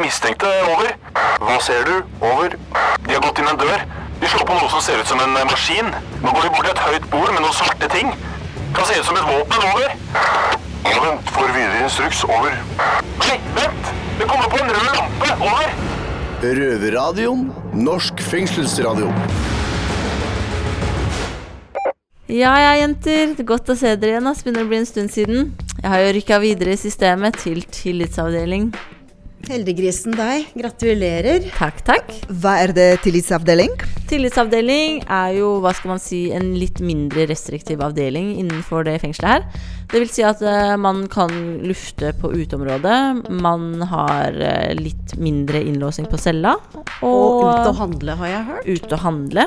de mistenkte. Over. Hva ser du? Over. De har gått inn en dør. De slår på noe som ser ut som en eh, maskin. Nå går de bort til et høyt bord med noen svarte ting. Kan se ut som et våpen. Over. Ja, vent. Får videre instruks. Over. Nei, vent! Det kommer på en rød lampe. Over. Røverradioen. Norsk fengselsradio. Ja ja, jenter. Godt å se dere igjen. Det Begynner å bli en stund siden. Jeg har jo rykka videre i systemet til tillitsavdeling. Heldiggrisen deg. Gratulerer. Takk, takk. Hva er det tillitsavdeling? Tillitsavdeling er jo, hva skal man si, en litt mindre restriktiv avdeling innenfor det fengselet her. Det vil si at eh, man kan lufte på uteområdet. Man har eh, litt mindre innlåsing på cella. Og ut og handle, har jeg hørt. Ut og handle.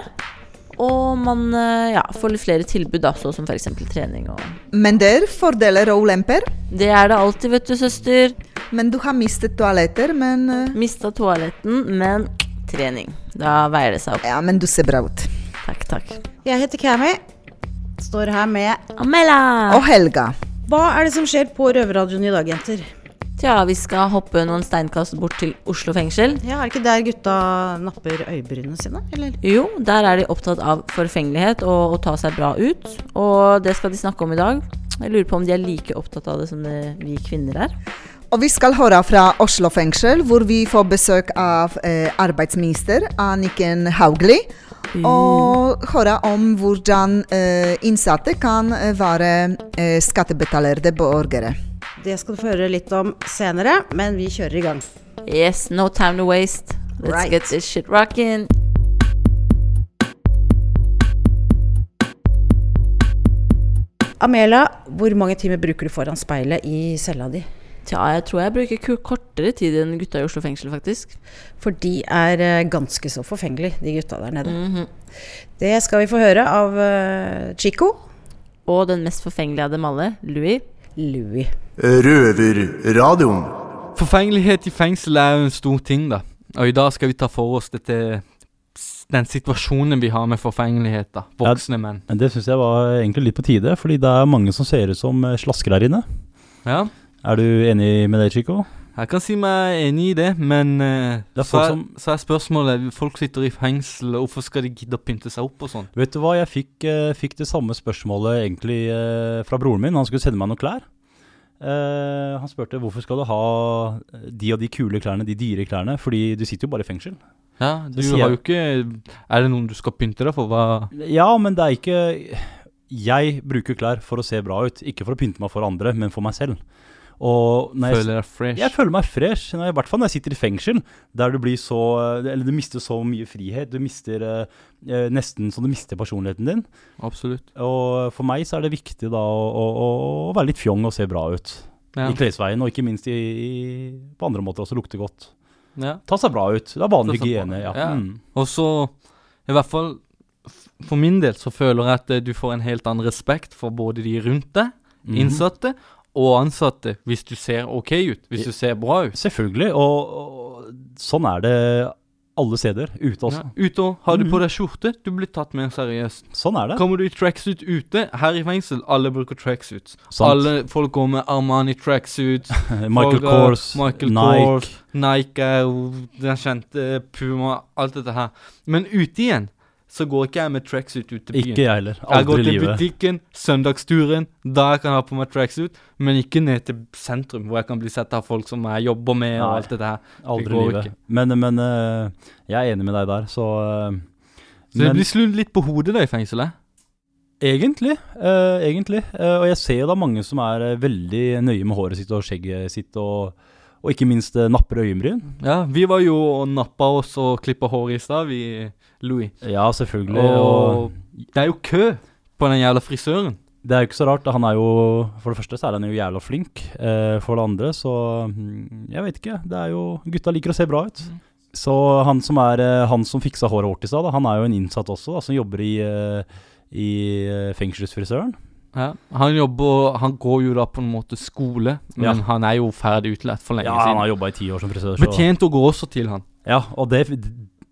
Og man eh, ja, får litt flere tilbud, da, som f.eks. trening og Men det er fordeler og ulemper. Det er det alltid, vet du, søster. Men du har mistet toaletter, men eh, Mista toaletten, men trening. Da veier det seg opp. Ja, men du ser bra ut. Takk, takk. Jeg heter Cammy. Står her med Amela! Og Helga. Hva er det som skjer på Røverradioen i dag, jenter? Tja, vi skal hoppe noen steinkast bort til Oslo fengsel. Ja, Er det ikke der gutta napper øyebrynene sine, eller? Jo, der er de opptatt av forfengelighet og å ta seg bra ut. Og det skal de snakke om i dag. Jeg lurer på om de er like opptatt av det som det vi kvinner er. Og vi skal høre fra Oslo fengsel, hvor vi får besøk av eh, arbeidsminister Anniken Hauglie. Og høre om hvordan eh, innsatte kan eh, være eh, skattebetalerte borgere. Det skal du få høre litt om senere, men vi kjører i gang. Yes, no time to waste. Let's Right. get this shit rocking. Amela, hvor mange timer bruker du foran speilet i cella di? Tja, jeg tror jeg bruker kortere tid enn gutta i Oslo fengsel, faktisk. For de er eh, ganske så forfengelige, de gutta der nede. Mhm. Det skal vi få høre av eh, Chico. Og den mest forfengelige av dem alle, Louis. Louis. Røverradioen. Forfengelighet i fengsel er jo en stor ting, da. Og i dag skal vi ta for oss dette den situasjonen vi har med forfengelighet, da. Voksne menn. Men det syns jeg var egentlig litt på tide, fordi det er mange som ser ut som eh, slasker der inne. Ja. Er du enig med det, Chico? Jeg kan si meg enig i det, men eh, Det er så, er, som- så er spørsmålet Folk sitter i fengsel, og hvorfor skal de gidde å pynte seg opp og sånn? Vet du hva, jeg fikk, eh, fikk det samme spørsmålet egentlig eh, fra broren min. Han skulle sende meg noen klær. Uh, han spurte hvorfor skal du ha de og de kule klærne, de dyre klærne, fordi du sitter jo bare i fengsel. Ja, du har jo ikke Er det noen du skal pynte deg for? Hva Ja, men det er ikke Jeg bruker klær for å se bra ut, ikke for å pynte meg for andre, men for meg selv. Føler deg fresh? Jeg føler meg fresh, i hvert fall når jeg sitter i fengsel, der du blir så Eller du mister så mye frihet. Du mister eh, eh, nesten så du mister personligheten din. Absolutt. Og for meg så er det viktig da å, å, å, være litt fjong og se bra ut. Ja. I klesveien, og ikke minst i, i, på andre måter også lukte godt. ja. Ta seg bra ut. Det er vanlig hygiene. Ja. Ja. Mm. Og så, i hvert fall for min del, så føler jeg at eh, du får en helt annen respekt for både de rundt deg, Mhm. innsatte, og ansatte, hvis du ser ok ut. Hvis du ser bra ut. Selvfølgelig, og, og sånn er det alle steder ute også. Ja. Ute og har du på Mhm. deg skjorte, du blir tatt mer seriøst. Sånn er det. Kommer du i tracksuit ute, her i fengsel, alle bruker tracksuits. Alle folk går med Armani tracksuits. Michael folk Kors, Michael Nike. Kors, Nike den kjente, Puma, alt dette her. Men ute igjen, så går ikke jeg med tracksuit ut til byen. Ikke jeg heller. Aldri Jeg går til livet. butikken, søndagsturen, da jeg kan ha på meg tracksuit, men ikke ned til sentrum, hvor jeg kan bli sett av folk som jeg jobber med, og alt dette her. Aldri i livet. ikke. Men, men uh, jeg er enig med deg der, så uh, Så det blir sludd litt på hodet da i fengselet. Egentlig. Uh, egentlig. Og jeg ser jo da mange som er veldig nøye med håret sitt og skjegget sitt, og, og ikke minst uh, napper øyenbryn. Ja, vi var jo og nappa oss og klippa hår i stad, vi, Louis. Ja, selvfølgelig. Og Og det er jo kø på den jævla frisøren. det er jo ikke så rart. Han er jo For det første så er han jo jævla flink. eh, for det andre så mm, Jeg vet ikke. Det er jo Gutta liker å se bra ut. Så han som er eh, Han som fiksa håret vårt i stad, han er jo en innsatt også, da, som jobber i, eh, i eh, fengselsfrisøren. Ja, han jobber Han går jo da på en måte skole, men Ja. han er jo ferdig utlært for lenge Ja, han siden. har jobba i ti år som frisør. så- Betjent å gå også til han. Ja, og det,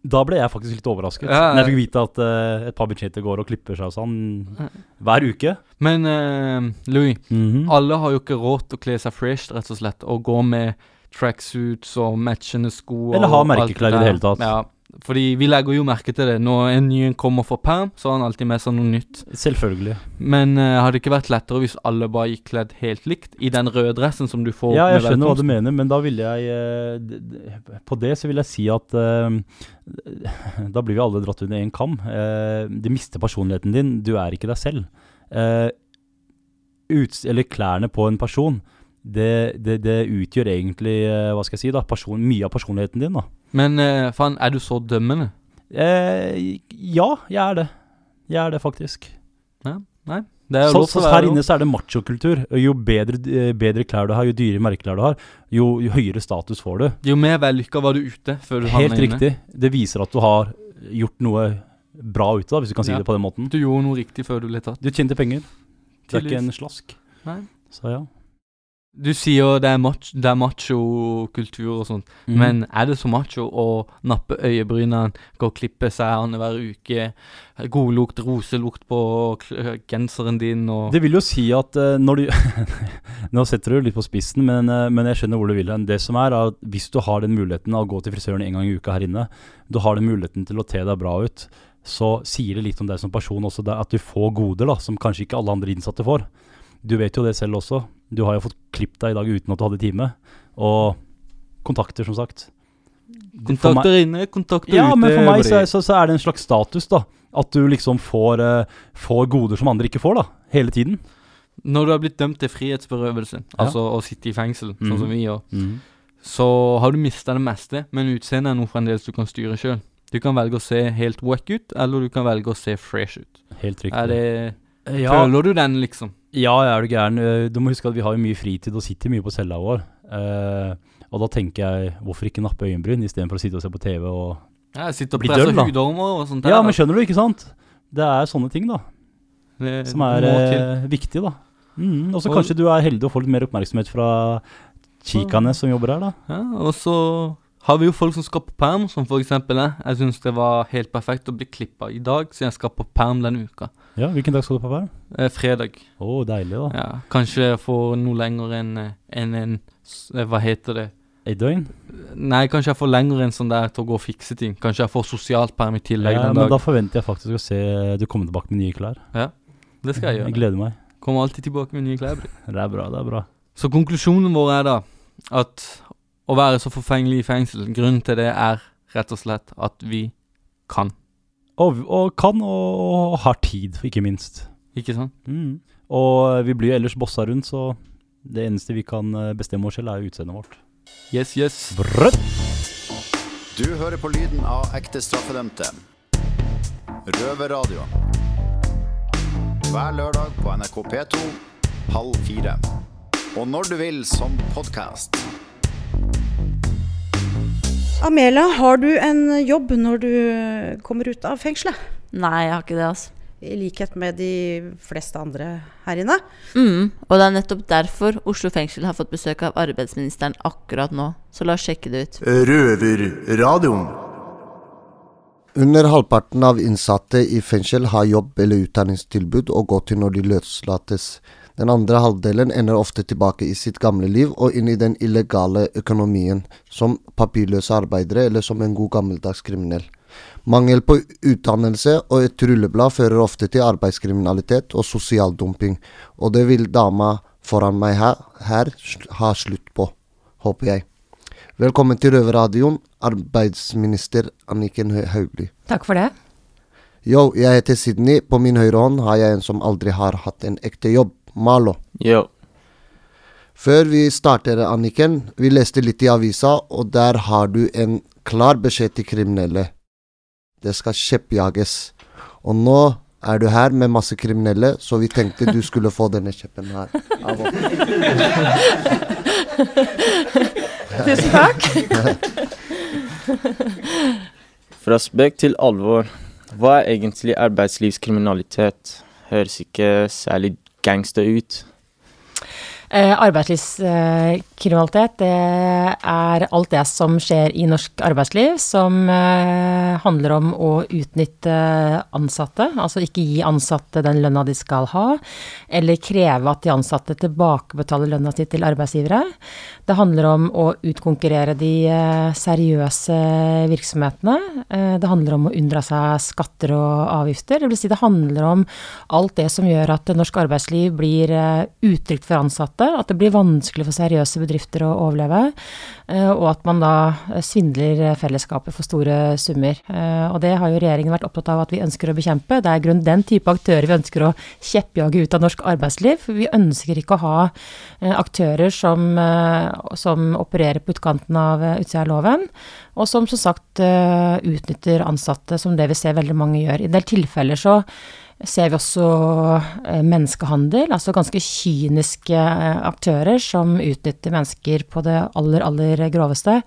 da ble jeg faktisk litt overrasket. Ja, Når jeg fikk vite at eh, et par betjenter går og klipper seg og sånn hver uke. Men eh, Louis, Mhm. alle har jo ikke råd til å kle seg fresh, rett og slett, og gå med tracksuits og matchende sko. Eller ha merkeklær i det hele tatt. Ja, fordi vi legger jo merke til det. Når en ny kommer for perm, så har han alltid med seg noe nytt. Selvfølgelig. Men uh, hadde det ikke vært lettere hvis alle bare gikk kledd helt likt i den røde dressen som du får Ja, jeg med skjønner hva du mener, men da vil jeg d- På det så vil jeg si at uh, Da blir vi alle dratt under én kam. Du mister personligheten din. Du er ikke deg selv. Uts eller klærne på en person, det, det, det utgjør egentlig eh, Hva skal jeg si da, person, mye av personligheten din. da. Men uh, faen, er du så dømmende? Eh, ja, jeg er det. Jeg er det faktisk. Nei? Det Så, så her inne så er det machokultur. Jo bedre, eh, bedre klær du har, jo dyrere merkeklær du har, jo, jo høyere status får du. Jo mer vellykka var du ute før du Helt havna inne. riktig. Det viser at du har gjort noe bra ute, da, hvis du kan si Ja. det på den måten. Du gjorde noe riktig før du ble tatt. Du tjente penger. Det er ikke en slask. Nei. Så ja. Du sier det er, mach, det er macho-kultur og sånt, mm. men er det så macho å nappe øyebrynene, gå og klippe seg annenhver uke, godlukt, roselukt på genseren din og Det vil jo si at eh, når du Nå setter du litt på spissen, men, eh, men jeg skjønner hvor du vil hen. Det som er, er at hvis du har den muligheten av å gå til frisøren en gang i uka her inne, du har den muligheten til å te deg bra ut, så sier det litt om deg som person også, at du får goder da, som kanskje ikke alle andre innsatte får. Du vet jo det selv også. Du har jo fått klippet deg i dag uten at du hadde time. Og kontakter, som sagt. Meg- Kontakter inne, kontakter Ja, ute. men for meg så, så, så er det en slags status, da. At du liksom får, uh, får goder som andre ikke får, da. Hele tiden. Når du har blitt dømt til frihetsberøvelse, altså å sitte i fengsel, sånn som Mhm. vi gjør, så har du mista det meste, men utseendet er noe fremdeles du kan styre sjøl. Du kan velge å se helt wack ut, eller du kan velge å se fresh ut. Helt riktig. Er det ja, Føler du den, liksom? Ja, er du gæren. Eh, Du må huske at vi har mye fritid og sitter mye på cella vår. Eh, og da tenker jeg, hvorfor ikke nappe øyenbryn istedenfor å sitte og se på TV og Ja, jeg sitter og Bli døll, da. og sånt. der, Ja, men skjønner du, ikke sant? Det er sånne ting, da. Det Som er eh, viktig, da. Mm, og så kanskje du er heldig og får litt mer oppmerksomhet fra kikane som jobber her, da. Ja, og så har vi jo folk som skal på perm, som for eksempel jeg. Jeg syns det var helt perfekt å bli klippa i dag, så jeg skal på perm denne uka. Ja, Hvilken dag skal du på vær? Eh, fredag. Å, deilig, da. Ja, kanskje får noe lenger enn en, enn en eh, Hva heter det? Et døgn? Nei, kanskje jeg får lenger enn sånn der til å gå og fikse ting. Kanskje jeg får sosialt perm i tillegg Ja, den men da forventer jeg faktisk å se du kommer tilbake med nye klær. Ja, Det skal jeg gjøre. Jeg gleder meg. Kommer alltid tilbake med nye klær. Det er bra, det er bra. Så konklusjonen vår er da at å være så forfengelig i fengsel, grunnen til det er rett og slett at vi kan. Og, og kan, og, og har tid, ikke minst. Ikke sant? Mm. Og vi blir jo ellers bossa rundt, så det eneste vi kan eh, bestemme oss selv, er utseendet vårt. Yes, yes. Brøtt! Du hører på lyden av ekte straffedømte. Røverradio. Hver lørdag på NRK P2 halv fire. Og når du vil som podkast. Amelia, har du en jobb når du kommer ut av fengselet? Nei, jeg har ikke det, altså. I likhet med de fleste andre her inne. Mm, og det er nettopp derfor Oslo fengsel har fått besøk av arbeidsministeren akkurat nå. Så la oss sjekke det ut. Røverradioen. Under halvparten av innsatte i fengsel har jobb eller utdanningstilbud å gå til når de løslates. Den andre halvdelen ender ofte tilbake i sitt gamle liv og inn i den illegale økonomien, som papirløse arbeidere eller som en god gammeldags kriminell. Mangel på utdannelse og et rulleblad fører ofte til arbeidskriminalitet og sosial dumping, og det vil dama foran meg her, her ha slutt på, håper jeg. Velkommen til Røverradioen, arbeidsminister Anniken Hauglie. Takk for det. Yo, jeg heter Sydney. På min høyre hånd har jeg en som aldri har hatt en ekte jobb. Malo. Yo. Før vi starter, Anniken, vi leste litt i avisa, og der har du en klar beskjed til kriminelle. Det skal kjeppjages. Og nå er du her med masse kriminelle, så vi tenkte du skulle få denne kjeppen her. av. Tusen takk. Fra spøk til alvor. Hva er egentlig arbeidslivskriminalitet? Høres ikke særlig gangster ut. Eh, arbeidslivskriminalitet, det er alt det som skjer i norsk arbeidsliv som eh, handler om å utnytte ansatte, altså ikke gi ansatte den lønna de skal ha, eller kreve at de ansatte tilbakebetaler lønna si til arbeidsgivere. Det handler om å utkonkurrere de eh, seriøse virksomhetene. Eh, det handler om å unndra seg skatter og avgifter. Det vil si det handler om alt det som gjør at norsk arbeidsliv blir eh, utrygt for ansatte at det blir vanskelig for seriøse bedrifter å overleve, og at man da svindler fellesskapet for store summer. Og det har jo regjeringen vært opptatt av at vi ønsker å bekjempe. Det er grunn den type aktører vi ønsker å kjeppjage ut av norsk arbeidsliv. Vi ønsker ikke å ha aktører som, som opererer på utkanten av utsida av loven, og som som sagt utnytter ansatte, som det vi ser veldig mange gjør. I en del tilfeller så ser vi også eh, menneskehandel, altså ganske kyniske eh, aktører som utnytter mennesker på det aller, aller groveste.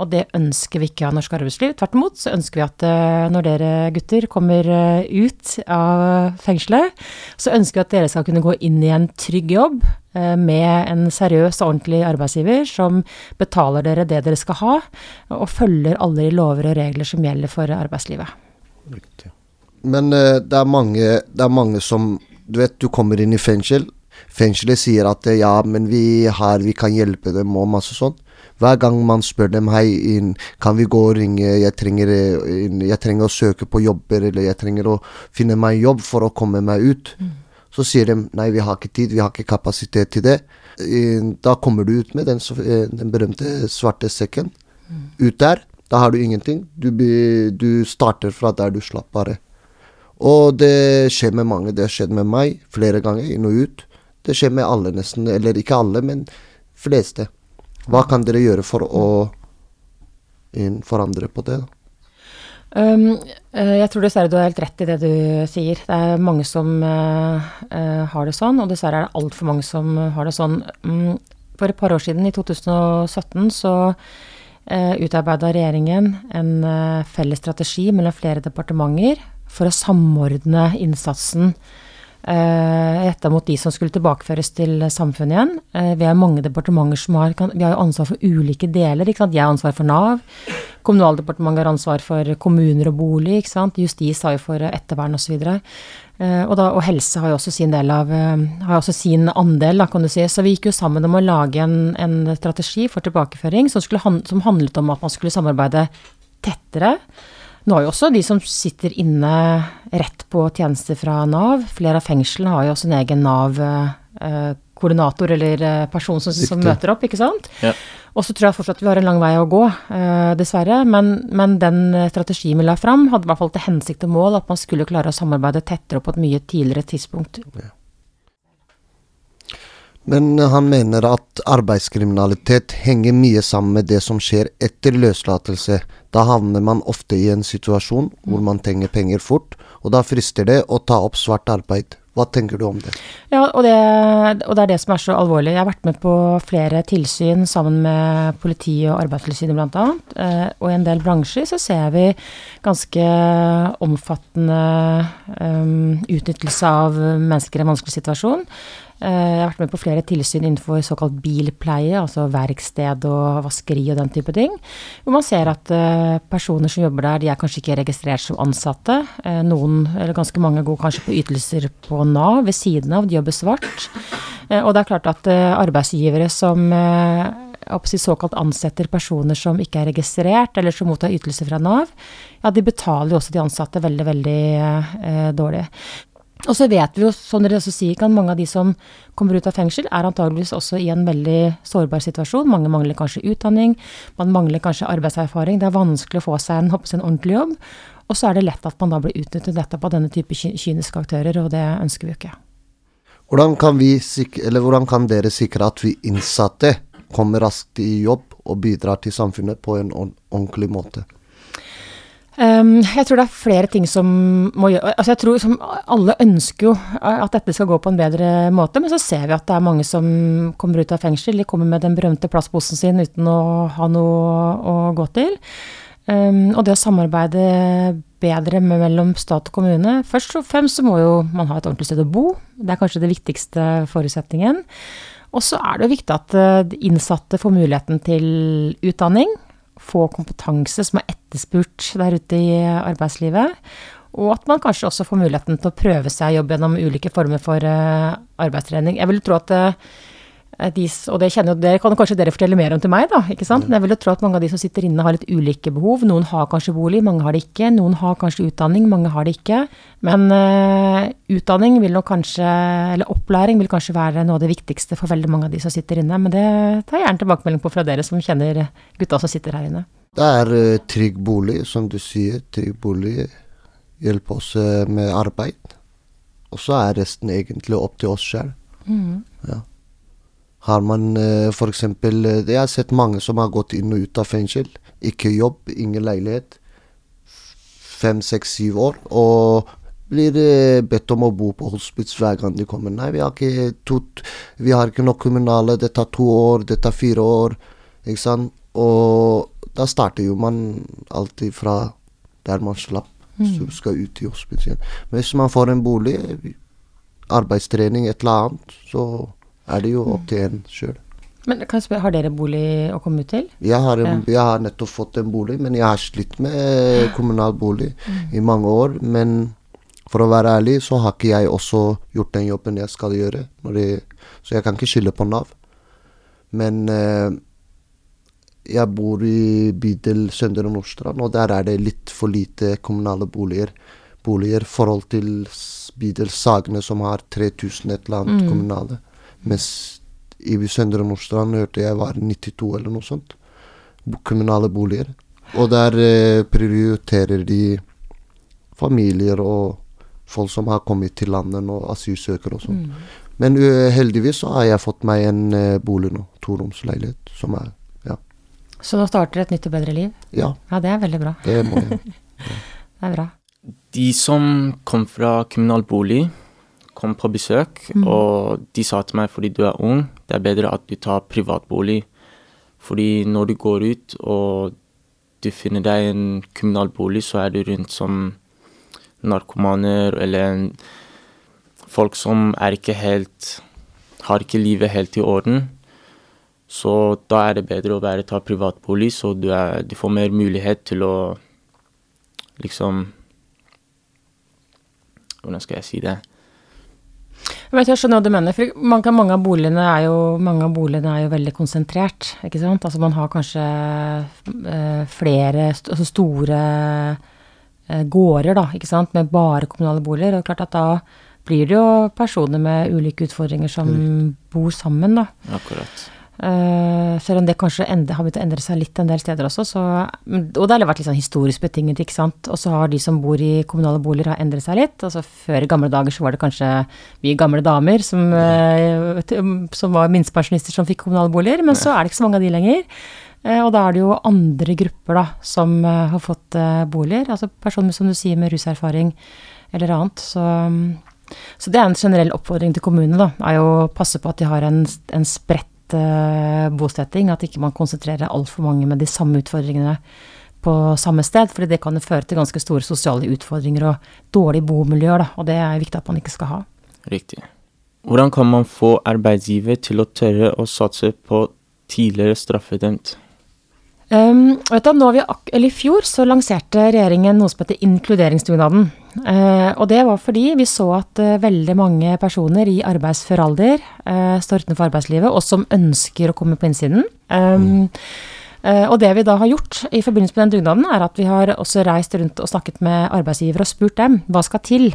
Og det ønsker vi ikke av norsk arbeidsliv. Tvert imot så ønsker vi at eh, når dere gutter kommer ut av fengselet, så ønsker vi at dere skal kunne gå inn i en trygg jobb med en seriøs og ordentlig arbeidsgiver som betaler dere det dere skal ha, og følger alle de lover og regler som gjelder for arbeidslivet. Riktig. Men uh, det, er mange, det er mange som Du vet, du kommer inn i fengsel. Fengselet sier at ja, men vi, har, vi kan hjelpe dem og masse sånn. Hver gang man spør dem hei, inn, kan vi gå og ringe, jeg trenger, jeg trenger, å søke på jobber, eller jeg trenger å finne meg jobb for å komme meg ut. Mm. Så sier de nei, vi har ikke tid, vi har ikke kapasitet til det. Da kommer du ut med den, den berømte svarte sekken. Mm. Ut der, da har du ingenting. Du, du starter fra der du slapp bare. Og det skjer med mange. Det har skjedd med meg flere ganger, inn og ut. Det skjer med alle, nesten. Eller ikke alle, men fleste. Hva kan dere gjøre for å forandre på det? Um, jeg tror dessverre du har helt rett i det du sier. Det er mange som uh, uh, har det sånn, og dessverre er det altfor mange som har det sånn. Um, for et par år siden, i 2017, så uh, utarbeida regjeringen en felles strategi mellom flere departementer for å samordne innsatsen retta mot de som skulle tilbakeføres til samfunnet igjen. Eh, vi har mange departementer som har Vi har jo ansvar for ulike deler. ikke sant? Jeg har ansvar for Nav. Kommunaldepartementet har ansvar for kommuner og bolig. ikke sant? Justis har jo for ettervern osv. så og, og helse har jo også sin, del av, eh, har også sin andel, da, kan du si. Så vi gikk jo sammen om å lage en, en strategi for tilbakeføring som, han, som handlet om at man skulle samarbeide tettere nå har jo også de som sitter inne rett på tjenester fra Nav. Flere av fengslene har jo også en egen Nav-koordinator eller eh, person som, som, møter opp, ikke sant. Ja. Og så tror jeg fortsatt vi har en lang vei å gå, eh, dessverre. Men, men, den strategien vi la fram, hadde i hvert fall til hensikt og mål at man skulle klare å samarbeide tettere og på et mye tidligere tidspunkt. Ja. Men han mener at arbeidskriminalitet henger mye sammen med det som skjer etter løslatelse. Da havner man ofte i en situasjon hvor man trenger penger fort, og da frister det å ta opp svart arbeid. Hva tenker du om det? Ja, og det, og det, er det som er så alvorlig. Jeg har vært med på flere tilsyn sammen med politiet og Arbeidstilsynet bl.a. Eh, og i en del bransjer så ser vi ganske omfattende um, utnyttelse av mennesker i en vanskelig situasjon. Eh, jeg har vært med på flere tilsyn innenfor såkalt bilpleie, altså verksted og vaskeri og den type ting. Hvor man ser at eh, personer som jobber der, de er kanskje ikke registrert som ansatte. Eh, noen, eller ganske mange, går kanskje på ytelser på Nav ved siden av, de jobber svart. Og det er klart at arbeidsgivere som såkalt ansetter personer som ikke er registrert, eller som mottar ytelser fra Nav, ja, de betaler jo også de ansatte veldig, veldig dårlig. Og så vet vi jo, som dere også sier, at mange av de som kommer ut av fengsel, er antageligvis også i en veldig sårbar situasjon. Mange mangler kanskje utdanning, man mangler kanskje arbeidserfaring. Det er vanskelig å få seg en, en ordentlig jobb. Og så er det lett at man da blir utnyttet nettopp av denne type kyniske aktører, og det ønsker vi jo ikke. Hvordan kan, vi, hvordan kan dere sikre at vi innsatte kommer raskt i jobb og bidrar til samfunnet på en ordentlig måte? Um, jeg tror det er flere ting som må gjøre Altså jeg tror som Alle ønsker jo at dette skal gå på en bedre måte, men så ser vi at det er mange som kommer ut av fengsel. De kommer med den berømte plastposen sin uten å ha noe å gå til. Um, og det å samarbeide bedre mellom stat og kommune Først og fremst så må jo man ha et ordentlig sted å bo. Det er kanskje det viktigste forutsetningen. Og så er det jo viktig at eh, innsatte får muligheten til utdanning, få kompetanse som er etterspurt der ute i arbeidslivet. Og at man kanskje også får muligheten til å prøve seg jobb gjennom ulike former for eh, arbeidstrening. Jeg vil tro at eh, de, og det, kjenner, det kan kanskje dere fortelle mer om til meg, da. ikke sant? Men jeg vil jo tro at mange av de som sitter inne har litt ulike behov. Noen har kanskje bolig, mange har det ikke. Noen har kanskje utdanning, mange har det ikke. Men uh, utdanning vil nok kanskje, eller opplæring vil kanskje være noe av det viktigste for veldig mange av de som sitter inne. Men det tar jeg gjerne tilbakemelding på fra dere som kjenner gutta som sitter her inne. Det er uh, trygg bolig, som du sier. Trygg bolig. hjelper oss uh, med arbeid. Og så er resten egentlig opp til oss sjøl. Ja. Har man uh, f.eks. Jeg har sett mange som har gått inn og ut av fengsel. Ikke jobb, ingen leilighet. Fem, seks, syv år. Og blir eh, bedt om å bo på hospits hver gang de kommer. Nei, vi har ikke, tot, vi har ikke nok kommunale. Det tar to år, det tar fire år. Ikke sant? Og da starter jo man alltid fra der man slapp. Så skal ut i hospits igjen. Men hvis man får en bolig, arbeidstrening, et eller annet, så er det jo opp til en sjøl. Men kan jeg spørre, har dere bolig å komme ut til? Jeg har, en, jeg har nettopp fått en bolig, men jeg har slitt med kommunal bolig i mange år. Men for å være ærlig, så har ikke jeg også gjort den jobben jeg skal gjøre. Det, så jeg kan ikke skylde på Nav. Men eh, jeg bor i bydel Søndre Nordstrand, og der er det litt for lite kommunale boliger. Boliger i forhold til bydel Sagene, som har 3000 et eller annet kommunale. Mens i Søndre Nordstrand hørte jeg var 92 eller noe sånt. Kommunale boliger. Og der eh, prioriterer de familier og folk som har kommet til landet og asylsøkere og sånn. Men uh, heldigvis så har jeg fått meg en uh, bolig nå. Toromsleilighet. Som er Ja. Så nå starter et nytt og bedre liv? Ja, Ja, det er veldig bra. det må jeg. Det er bra. De som kom fra kriminalbolig, kom på besøk, og de sa til meg fordi du er ung, det er bedre at du tar privatbolig. Fordi når du går ut og du finner deg en kriminalbolig, så er du rundt som narkomaner eller en, folk som er ikke helt Har ikke livet helt i orden. Så da er det bedre å bare ta privatbolig, så du, er, du får mer mulighet til å liksom Hvordan skal jeg si det? Vet, jeg skjønner hva du mener. for mange, mange, av boligene er jo, mange av boligene er jo veldig konsentrert. ikke sant? Altså Man har kanskje eh, flere altså store eh, gårder da, ikke sant? med bare kommunale boliger. og klart at Da blir det jo personer med ulike utfordringer som bor sammen. da. Akkurat. Eh, selv om det kanskje enda, har begynt å endre seg litt en del steder også. Så, og det har vært litt sånn historisk betinget, ikke sant. Og så har de som bor i kommunale boliger har endret seg litt. Altså Før i gamle dager så var det kanskje vi gamle damer som, uh, som var minstepensjonister som fikk kommunale boliger, men så er det ikke så mange av de lenger. Uh, og da er det jo andre grupper da, som har fått boliger. Altså personer som du sier med ruserfaring eller annet. Så, um, så det er en generell oppfordring til kommunene, da. Er jo å passe på at de har en, en spredt eh, bosetting. At ikke man konsentrerer altfor mange med de samme utfordringene på samme sted. fordi det kan føre til ganske store sosiale utfordringer og dårlige bomiljøer, da. Og det er viktig at man ikke skal ha. Riktig. Hvordan kan man få arbeidsgiver til å tørre å satse på tidligere straffedømt? Um, du, vi eller I fjor så lanserte regjeringen noe som heter inkluderingsdugnaden. Uh, og det var fordi vi så at uh, veldig mange personer i arbeidsfør alder uh, står utenfor arbeidslivet, og som ønsker å komme på innsiden. Um, og det vi da har gjort i forbindelse med den dugnaden, er at vi har også reist rundt og snakket med arbeidsgivere og spurt dem hva skal til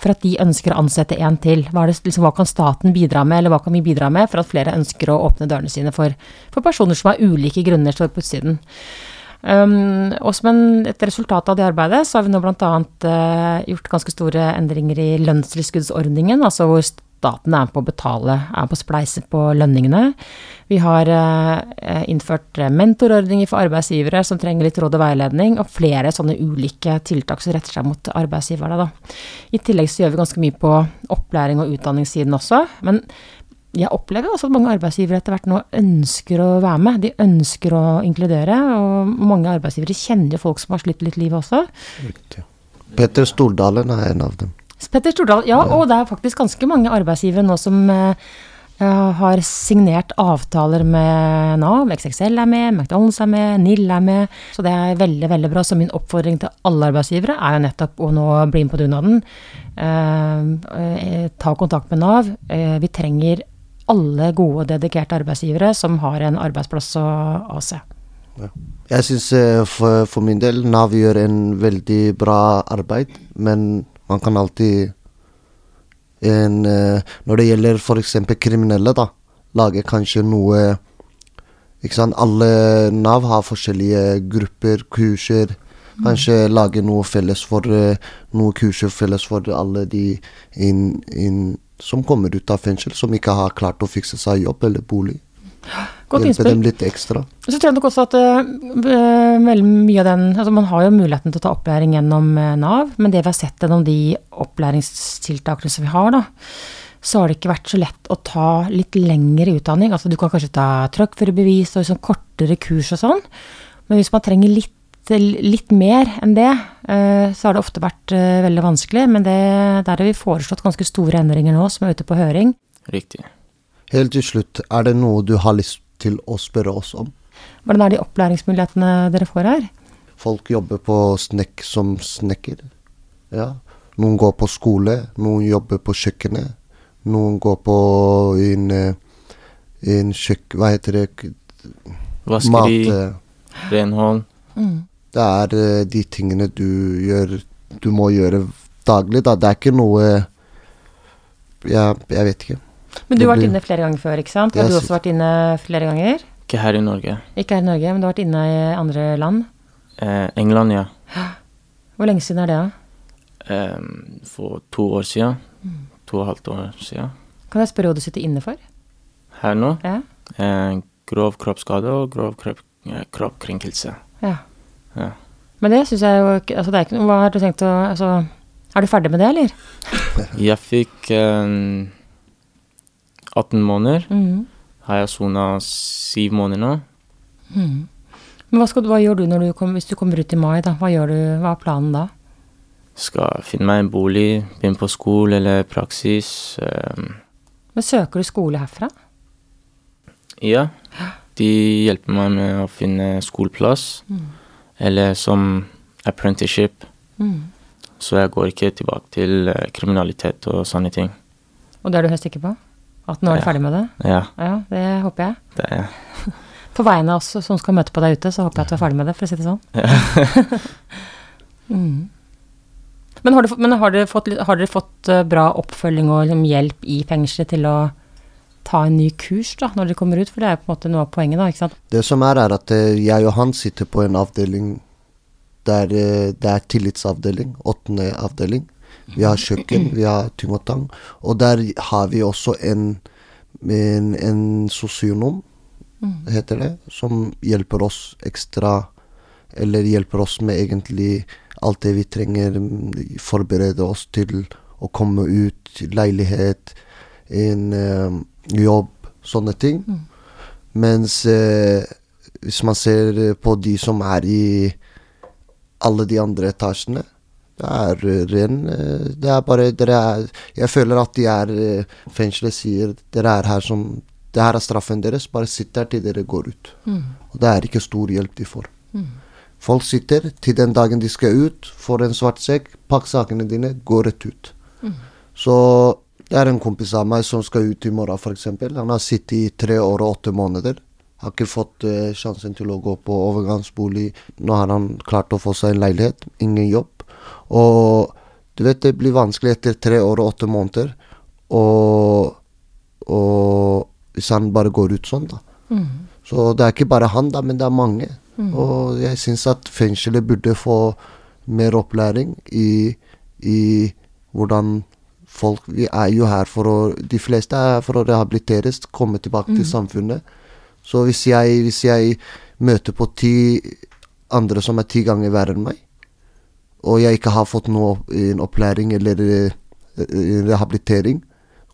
for at de ønsker å ansette en til. Hva, det, liksom, hva kan staten bidra med, eller hva kan vi bidra med for at flere ønsker å åpne dørene sine for, for personer som av ulike grunner står på utsiden. Um, og som en, et resultat av det arbeidet, så har vi nå bl.a. Uh, gjort ganske store endringer i lønnstilskuddsordningen, altså hvor staten er med på å betale, er på å spleise på lønningene. Vi har uh, innført mentorordninger for arbeidsgivere som trenger litt råd og veiledning, og flere sånne ulike tiltak som retter seg mot arbeidsgiverne. Da. I tillegg så gjør vi ganske mye på opplæring og utdanningssiden også. men jeg opplever også at mange arbeidsgivere etter hvert nå ønsker å være med. De ønsker å inkludere, og mange arbeidsgivere kjenner jo folk som har slitt litt livet også. Petter Stordalen er en av dem. Petter Stordal, ja, og det er faktisk ganske mange arbeidsgivere nå som eh, har signert avtaler med Nav, XXL er med, McDonald's er med, NIL er med. Så det er veldig, veldig bra. Så min oppfordring til alle arbeidsgivere er jo nettopp å nå bli med på dugnaden. Eh, eh, ta kontakt med Nav. Eh, vi trenger alle gode, dedikerte arbeidsgivere som har en arbeidsplass å avse. Jeg syns for, for min del Nav gjør en veldig bra arbeid, men man kan alltid en, eh, Når det gjelder f.eks. kriminelle, da, lage kanskje noe Ikke sant. Alle Nav har forskjellige grupper, kurser. Kanskje lage noe felles for eh, Noe kurser felles for alle de inn, inn, som kommer ut av fengsel, som ikke har klart å fikse seg jobb eller bolig. Godt Hjelpe innspill. dem litt ekstra. Så tror jeg nok også at uh, veldig mye av den altså Man har jo muligheten til å ta opplæring gjennom øh, Nav, men det vi har sett gjennom de opplæringstiltakene som vi har, da, så har det ikke vært så lett å ta litt lengre utdanning. Altså du kan kanskje ta truckførerbevis og liksom kortere kurs og sånn, men hvis man trenger litt, litt mer enn det, øh, så har det ofte vært veldig vanskelig. Men det, der har vi foreslått ganske store endringer nå, som er ute på høring. Riktig. Helt til slutt, er det noe du har lyst til å spørre oss om? Hvordan er de opplæringsmulighetene dere får her? Folk jobber på snekk som snekker. Ja. Noen går på skole, noen jobber på kjøkkenet. Noen går på en, eh, en kjøkk... Hva heter det? Vaskeri, Mat. renhold. Mm. Det er eh, de tingene du gjør Du må gjøre daglig, da. Det er ikke noe ja, jeg vet ikke. Men du har vært inne flere ganger før, ikke sant? Har du også vært inne flere ganger? Ikke her i Norge. Ikke her i Norge, men du har vært inne i andre land. Eh, England, ja. Hvor lenge siden er det, da? Eh, for to år siden. To og et halvt år siden. Kan jeg spørre hva du sitter inne for? Her nå. Ja. Eh, grov kroppsskade og grov kropp, eh, kroppskrenkelse. Ja. Ja. Men det syns jeg jo ikke Altså, det er ikke noe Hva har du tenkt å Altså, er du ferdig med det, eller? Jeg fikk eh, 18 måneder. Mm. Har jeg sona syv måneder nå. Mm. Men hva, skal, du- hva gjør du du kom, hvis du kommer ut i mai, da? Hva du? Hva er planen da? Skal finne meg en bolig, begynne på skole eller praksis. Um. Men søker du skole herfra? ja. De hjelper meg med å finne skoleplass. Eller som apprenticeship. Mm. Så jeg går ikke tilbake til eh, kriminalitet og sånne ting. Og det er du helt sikker på? At nå er du Ja. ferdig med det? Ja, Ja, det håper jeg. det er jeg. På vegne av oss som skal møte på deg ute, så håper jeg at du er ferdig med det, for å si det sånn. mm. Men, har, du, men har, dere fått, har dere fått eh, bra oppfølging og liksom, hjelp i fengselet til å ta en ny kurs da, når dere kommer ut? For det er på en måte noe av poenget, da, ikke sant? Det som er, er at eh, jeg og han sitter på en avdeling der eh, det er tillitsavdeling, åttende avdeling. Vi har kjøkken, vi har ting og der har vi også en, en, en sosionom, heter det, som hjelper oss ekstra Eller hjelper oss med egentlig alt det vi trenger. mm, Forberede oss til å komme ut, leilighet, en eh, jobb, sånne ting. Mens eh, hvis man ser på de som er i alle de andre etasjene, det er eh, ren eh, Det er bare dere er Jeg føler at de er eh, Fengselet sier dere er her som Det her er straffen deres, bare sitt der til dere går ut. Og det er ikke stor hjelp de får. Folk sitter til den dagen de skal ut, får en svart sekk, pakk sakene dine, gå rett ut. Så det er en kompis av meg som skal ut i morgen, f.eks. Han har sittet i tre år og åtte måneder. Har ikke fått uh, sjansen til å gå på overgangsbolig. Nå har han klart å få seg en leilighet, ingen jobb. Og du vet, det blir vanskelig etter tre år og åtte måneder. Og, og hvis han bare går ut sånn, da. Så det er ikke bare han, da, men det er mange. Og jeg syns at fengselet burde få mer opplæring i, i hvordan folk Vi er jo her for å De fleste er for å rehabiliteres, komme tilbake til samfunnet. Så hvis jeg, hvis jeg møter på ti andre som er ti ganger verre enn meg, og jeg ikke har fått noen en opplæring eller eh, eh, rehabilitering,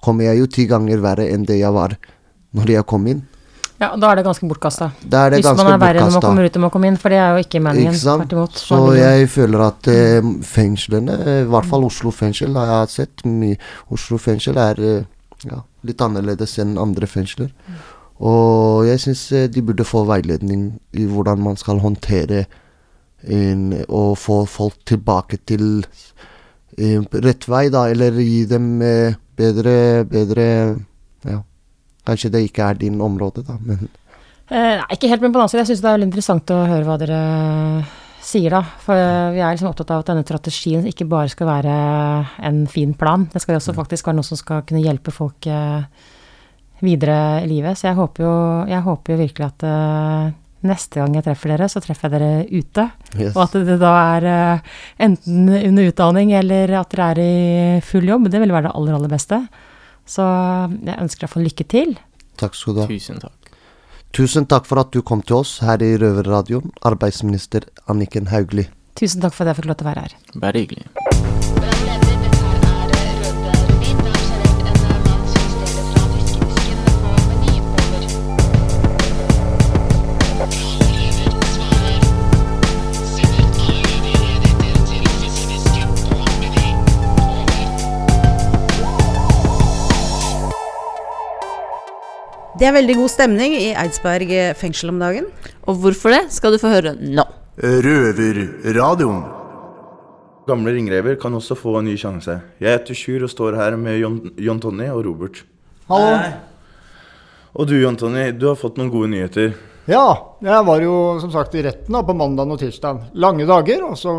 kommer jeg jo ti ganger verre enn det jeg var når jeg kom inn. Ja, da er det ganske bortkasta. Hvis man er verre når man kommer ut enn man kommer inn, for det er jo ikke meningen. Ikke? Imot. Så jeg føler at eh, fengslene, eh, i hvert fall Oslo fengsel, har jeg sett mye Oslo fengsel er eh, ja, litt annerledes enn andre fengsler. Og jeg syns de burde få veiledning i hvordan man skal håndtere en, og få folk tilbake til eh, rett vei, da, eller gi dem eh, bedre, bedre Ja, kanskje det ikke er din område, da, men Eh, nei, ikke helt, men på den annen side, jeg syns det er veldig interessant å høre hva dere sier, da. For vi er liksom opptatt av at denne strategien ikke bare skal være en fin plan. Det skal også faktisk være noe som skal kunne hjelpe folk videre i livet. Så jeg håper jo, jeg håper jo virkelig at neste gang jeg treffer dere, så treffer jeg dere ute. Yes. Og at det da er eh, enten under utdanning eller at dere er i full jobb. Det vil være det aller, aller beste. Så jeg ønsker i hvert lykke til. takk skal du ha. Tusen takk. Tusen takk for at du kom til oss her i Røverradioen, arbeidsminister Anniken Hauglie. Tusen takk for at jeg fikk lov til å være her. Bare hyggelig. Det er veldig god stemning i Eidsberg fengsel om dagen. Og hvorfor det, skal du få høre nå. Røverradioen. Gamle ringrever kan også få en ny sjanse. Jeg heter Sjur og står her med Jon, John Tonny og Robert. Hallo. Og du Jon Tonny, du har fått noen gode nyheter. Ja, jeg var jo som sagt i retten da, på mandag og tirsdag. Lange dager. Og, så,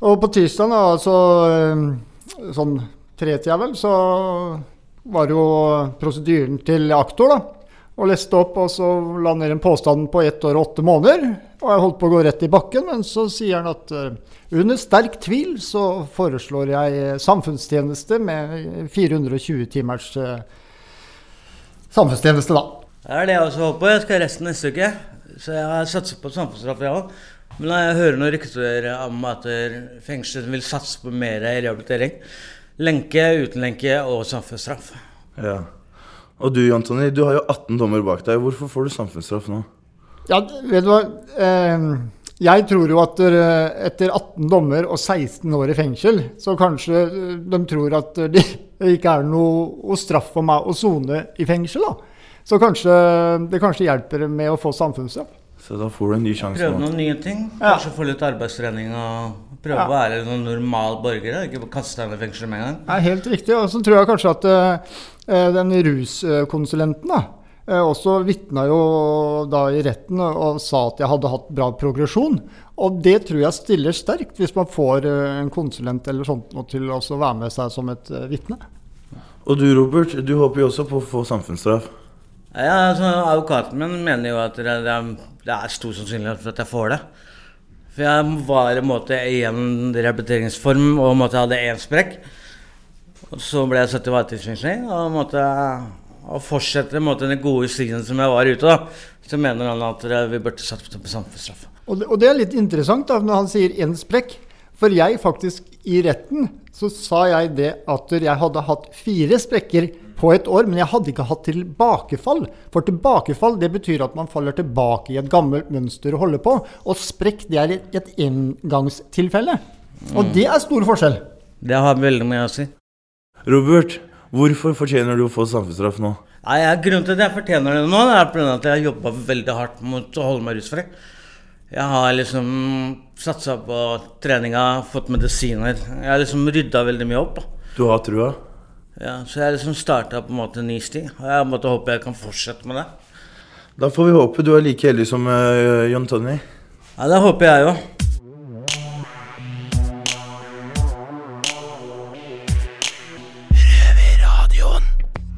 og på tirsdag, da, så, eh, sånn tretida vel, så var jo prosedyren til aktor. da, Og leste opp og så la ned en påstand på ett år og åtte måneder. Og jeg holdt på å gå rett i bakken, men så sier han at eh, under sterk tvil så foreslår jeg samfunnstjeneste med 420 timers eh, samfunnstjeneste, da. Det er det jeg også håper på. Jeg skal resten neste uke. Så jeg har satset på samfunnsstraff, jeg òg. Men når jeg hører noen rykter om at fengsel vil satse på mer rehabilitering Lenke, uten lenke og samfunnsstraff. Ja. Og du Antoni, du har jo 18 dommer bak deg. Hvorfor får du samfunnsstraff nå? Ja, vet du hva. Eh, jeg tror jo at etter 18 dommer og 16 år i fengsel, så kanskje eh, de tror at det ikke er noe straff for meg å sone i fengsel. da. Så kanskje det kanskje hjelper med å få samfunnsstraff. Så da får du en ny sjanse Prøve noen nye ting. Kanskje få litt arbeidstrening og prøve Ja. å være noen normal borger. Ikke kaste deg inn i fengsel med en gang. Er helt riktig. Og så tror jeg kanskje at uh, den ruskonsulenten da, uh, også vitna jo da i retten og, og sa at jeg hadde hatt bra progresjon. Og det tror jeg stiller sterkt, hvis man får uh, en konsulent eller sånt noe til å være med seg som et uh, vitne. Og du Robert, du håper jo også på å få samfunnsstraff. Ja, altså, Advokaten min mener jo at det er, det er stor sannsynlighet for at jeg får det. For jeg var en måte i en repeteringsform og måtte hadde én sprekk. Så ble jeg satt i varetektsfengsling og måtte fortsette måte, den gode stien som jeg var ute. da. Så mener han at vi burde satt på samfunnsstraff. Og og det er litt interessant da, når han sier én sprekk. For jeg faktisk, i retten, så sa jeg det at jeg hadde hatt fire sprekker på et år, men jeg hadde ikke hatt tilbakefall. For tilbakefall det betyr at man faller tilbake i et gammelt mønster å holde på. Og sprekk det er et, engangstilfelle. Og det er stor forskjell. Det har veldig mye å si. Robert, hvorfor fortjener du å få samfunnsstraff nå? Nei, jeg, Grunnen til at jeg fortjener det nå, det er pga. at jeg har jobba veldig hardt mot å holde meg rusfri. Jeg har liksom satsa på treninga, fått medisiner. Jeg har liksom rydda veldig mye opp. da. Du har trua? Ja, Så jeg liksom starta på en måte en ny sti. Og jeg måtte håpe jeg kan fortsette med det. Da får vi håpe du er like heldig som uh, John Tony. Ja, det håper jeg jo.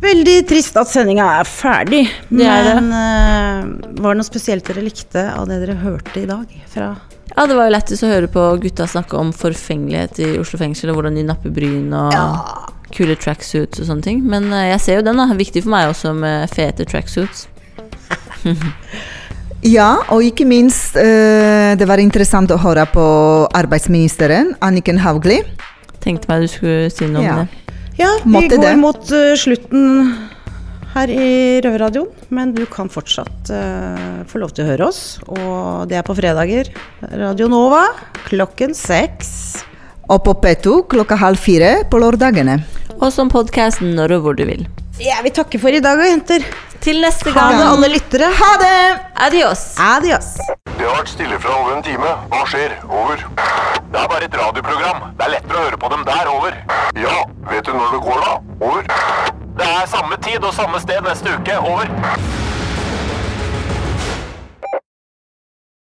Veldig trist at sendinga er ferdig. Det er det. Men eh, var det noe spesielt dere likte av det dere hørte i dag? Fra Ja, det var jo lættis å høre på gutta snakke om forfengelighet i Oslo fengsel, og hvordan de napper bryn og kule tracksuits og sånne ting. Men eh, jeg ser jo den, da. Viktig for meg også med fete tracksuits. Ja, og ikke minst, eh, det var interessant å høre på arbeidsministeren, Anniken Hauglie. Tenkte meg du skulle si noe Ja. om det. Ja, vi Måtte går det. mot eh, slutten her i Røverradioen. Men du kan fortsatt uh, få lov til å høre oss. Og det er på fredager. Radio Nova klokken seks. Og på P2 klokka halv fire på lørdagene. Og som podkasten når og hvor du vil. Ja, vi takker for i dag, jenter. Til neste gang. Ha det, alle lyttere. Ha det! Adios. Adios. Det har vært stille fra over en time. Hva skjer? Over. Det er bare et radioprogram. Det er lettere å høre på dem der. Over. Ja, vet du når det går, da? Over. Det er samme tid og samme sted neste uke. Over.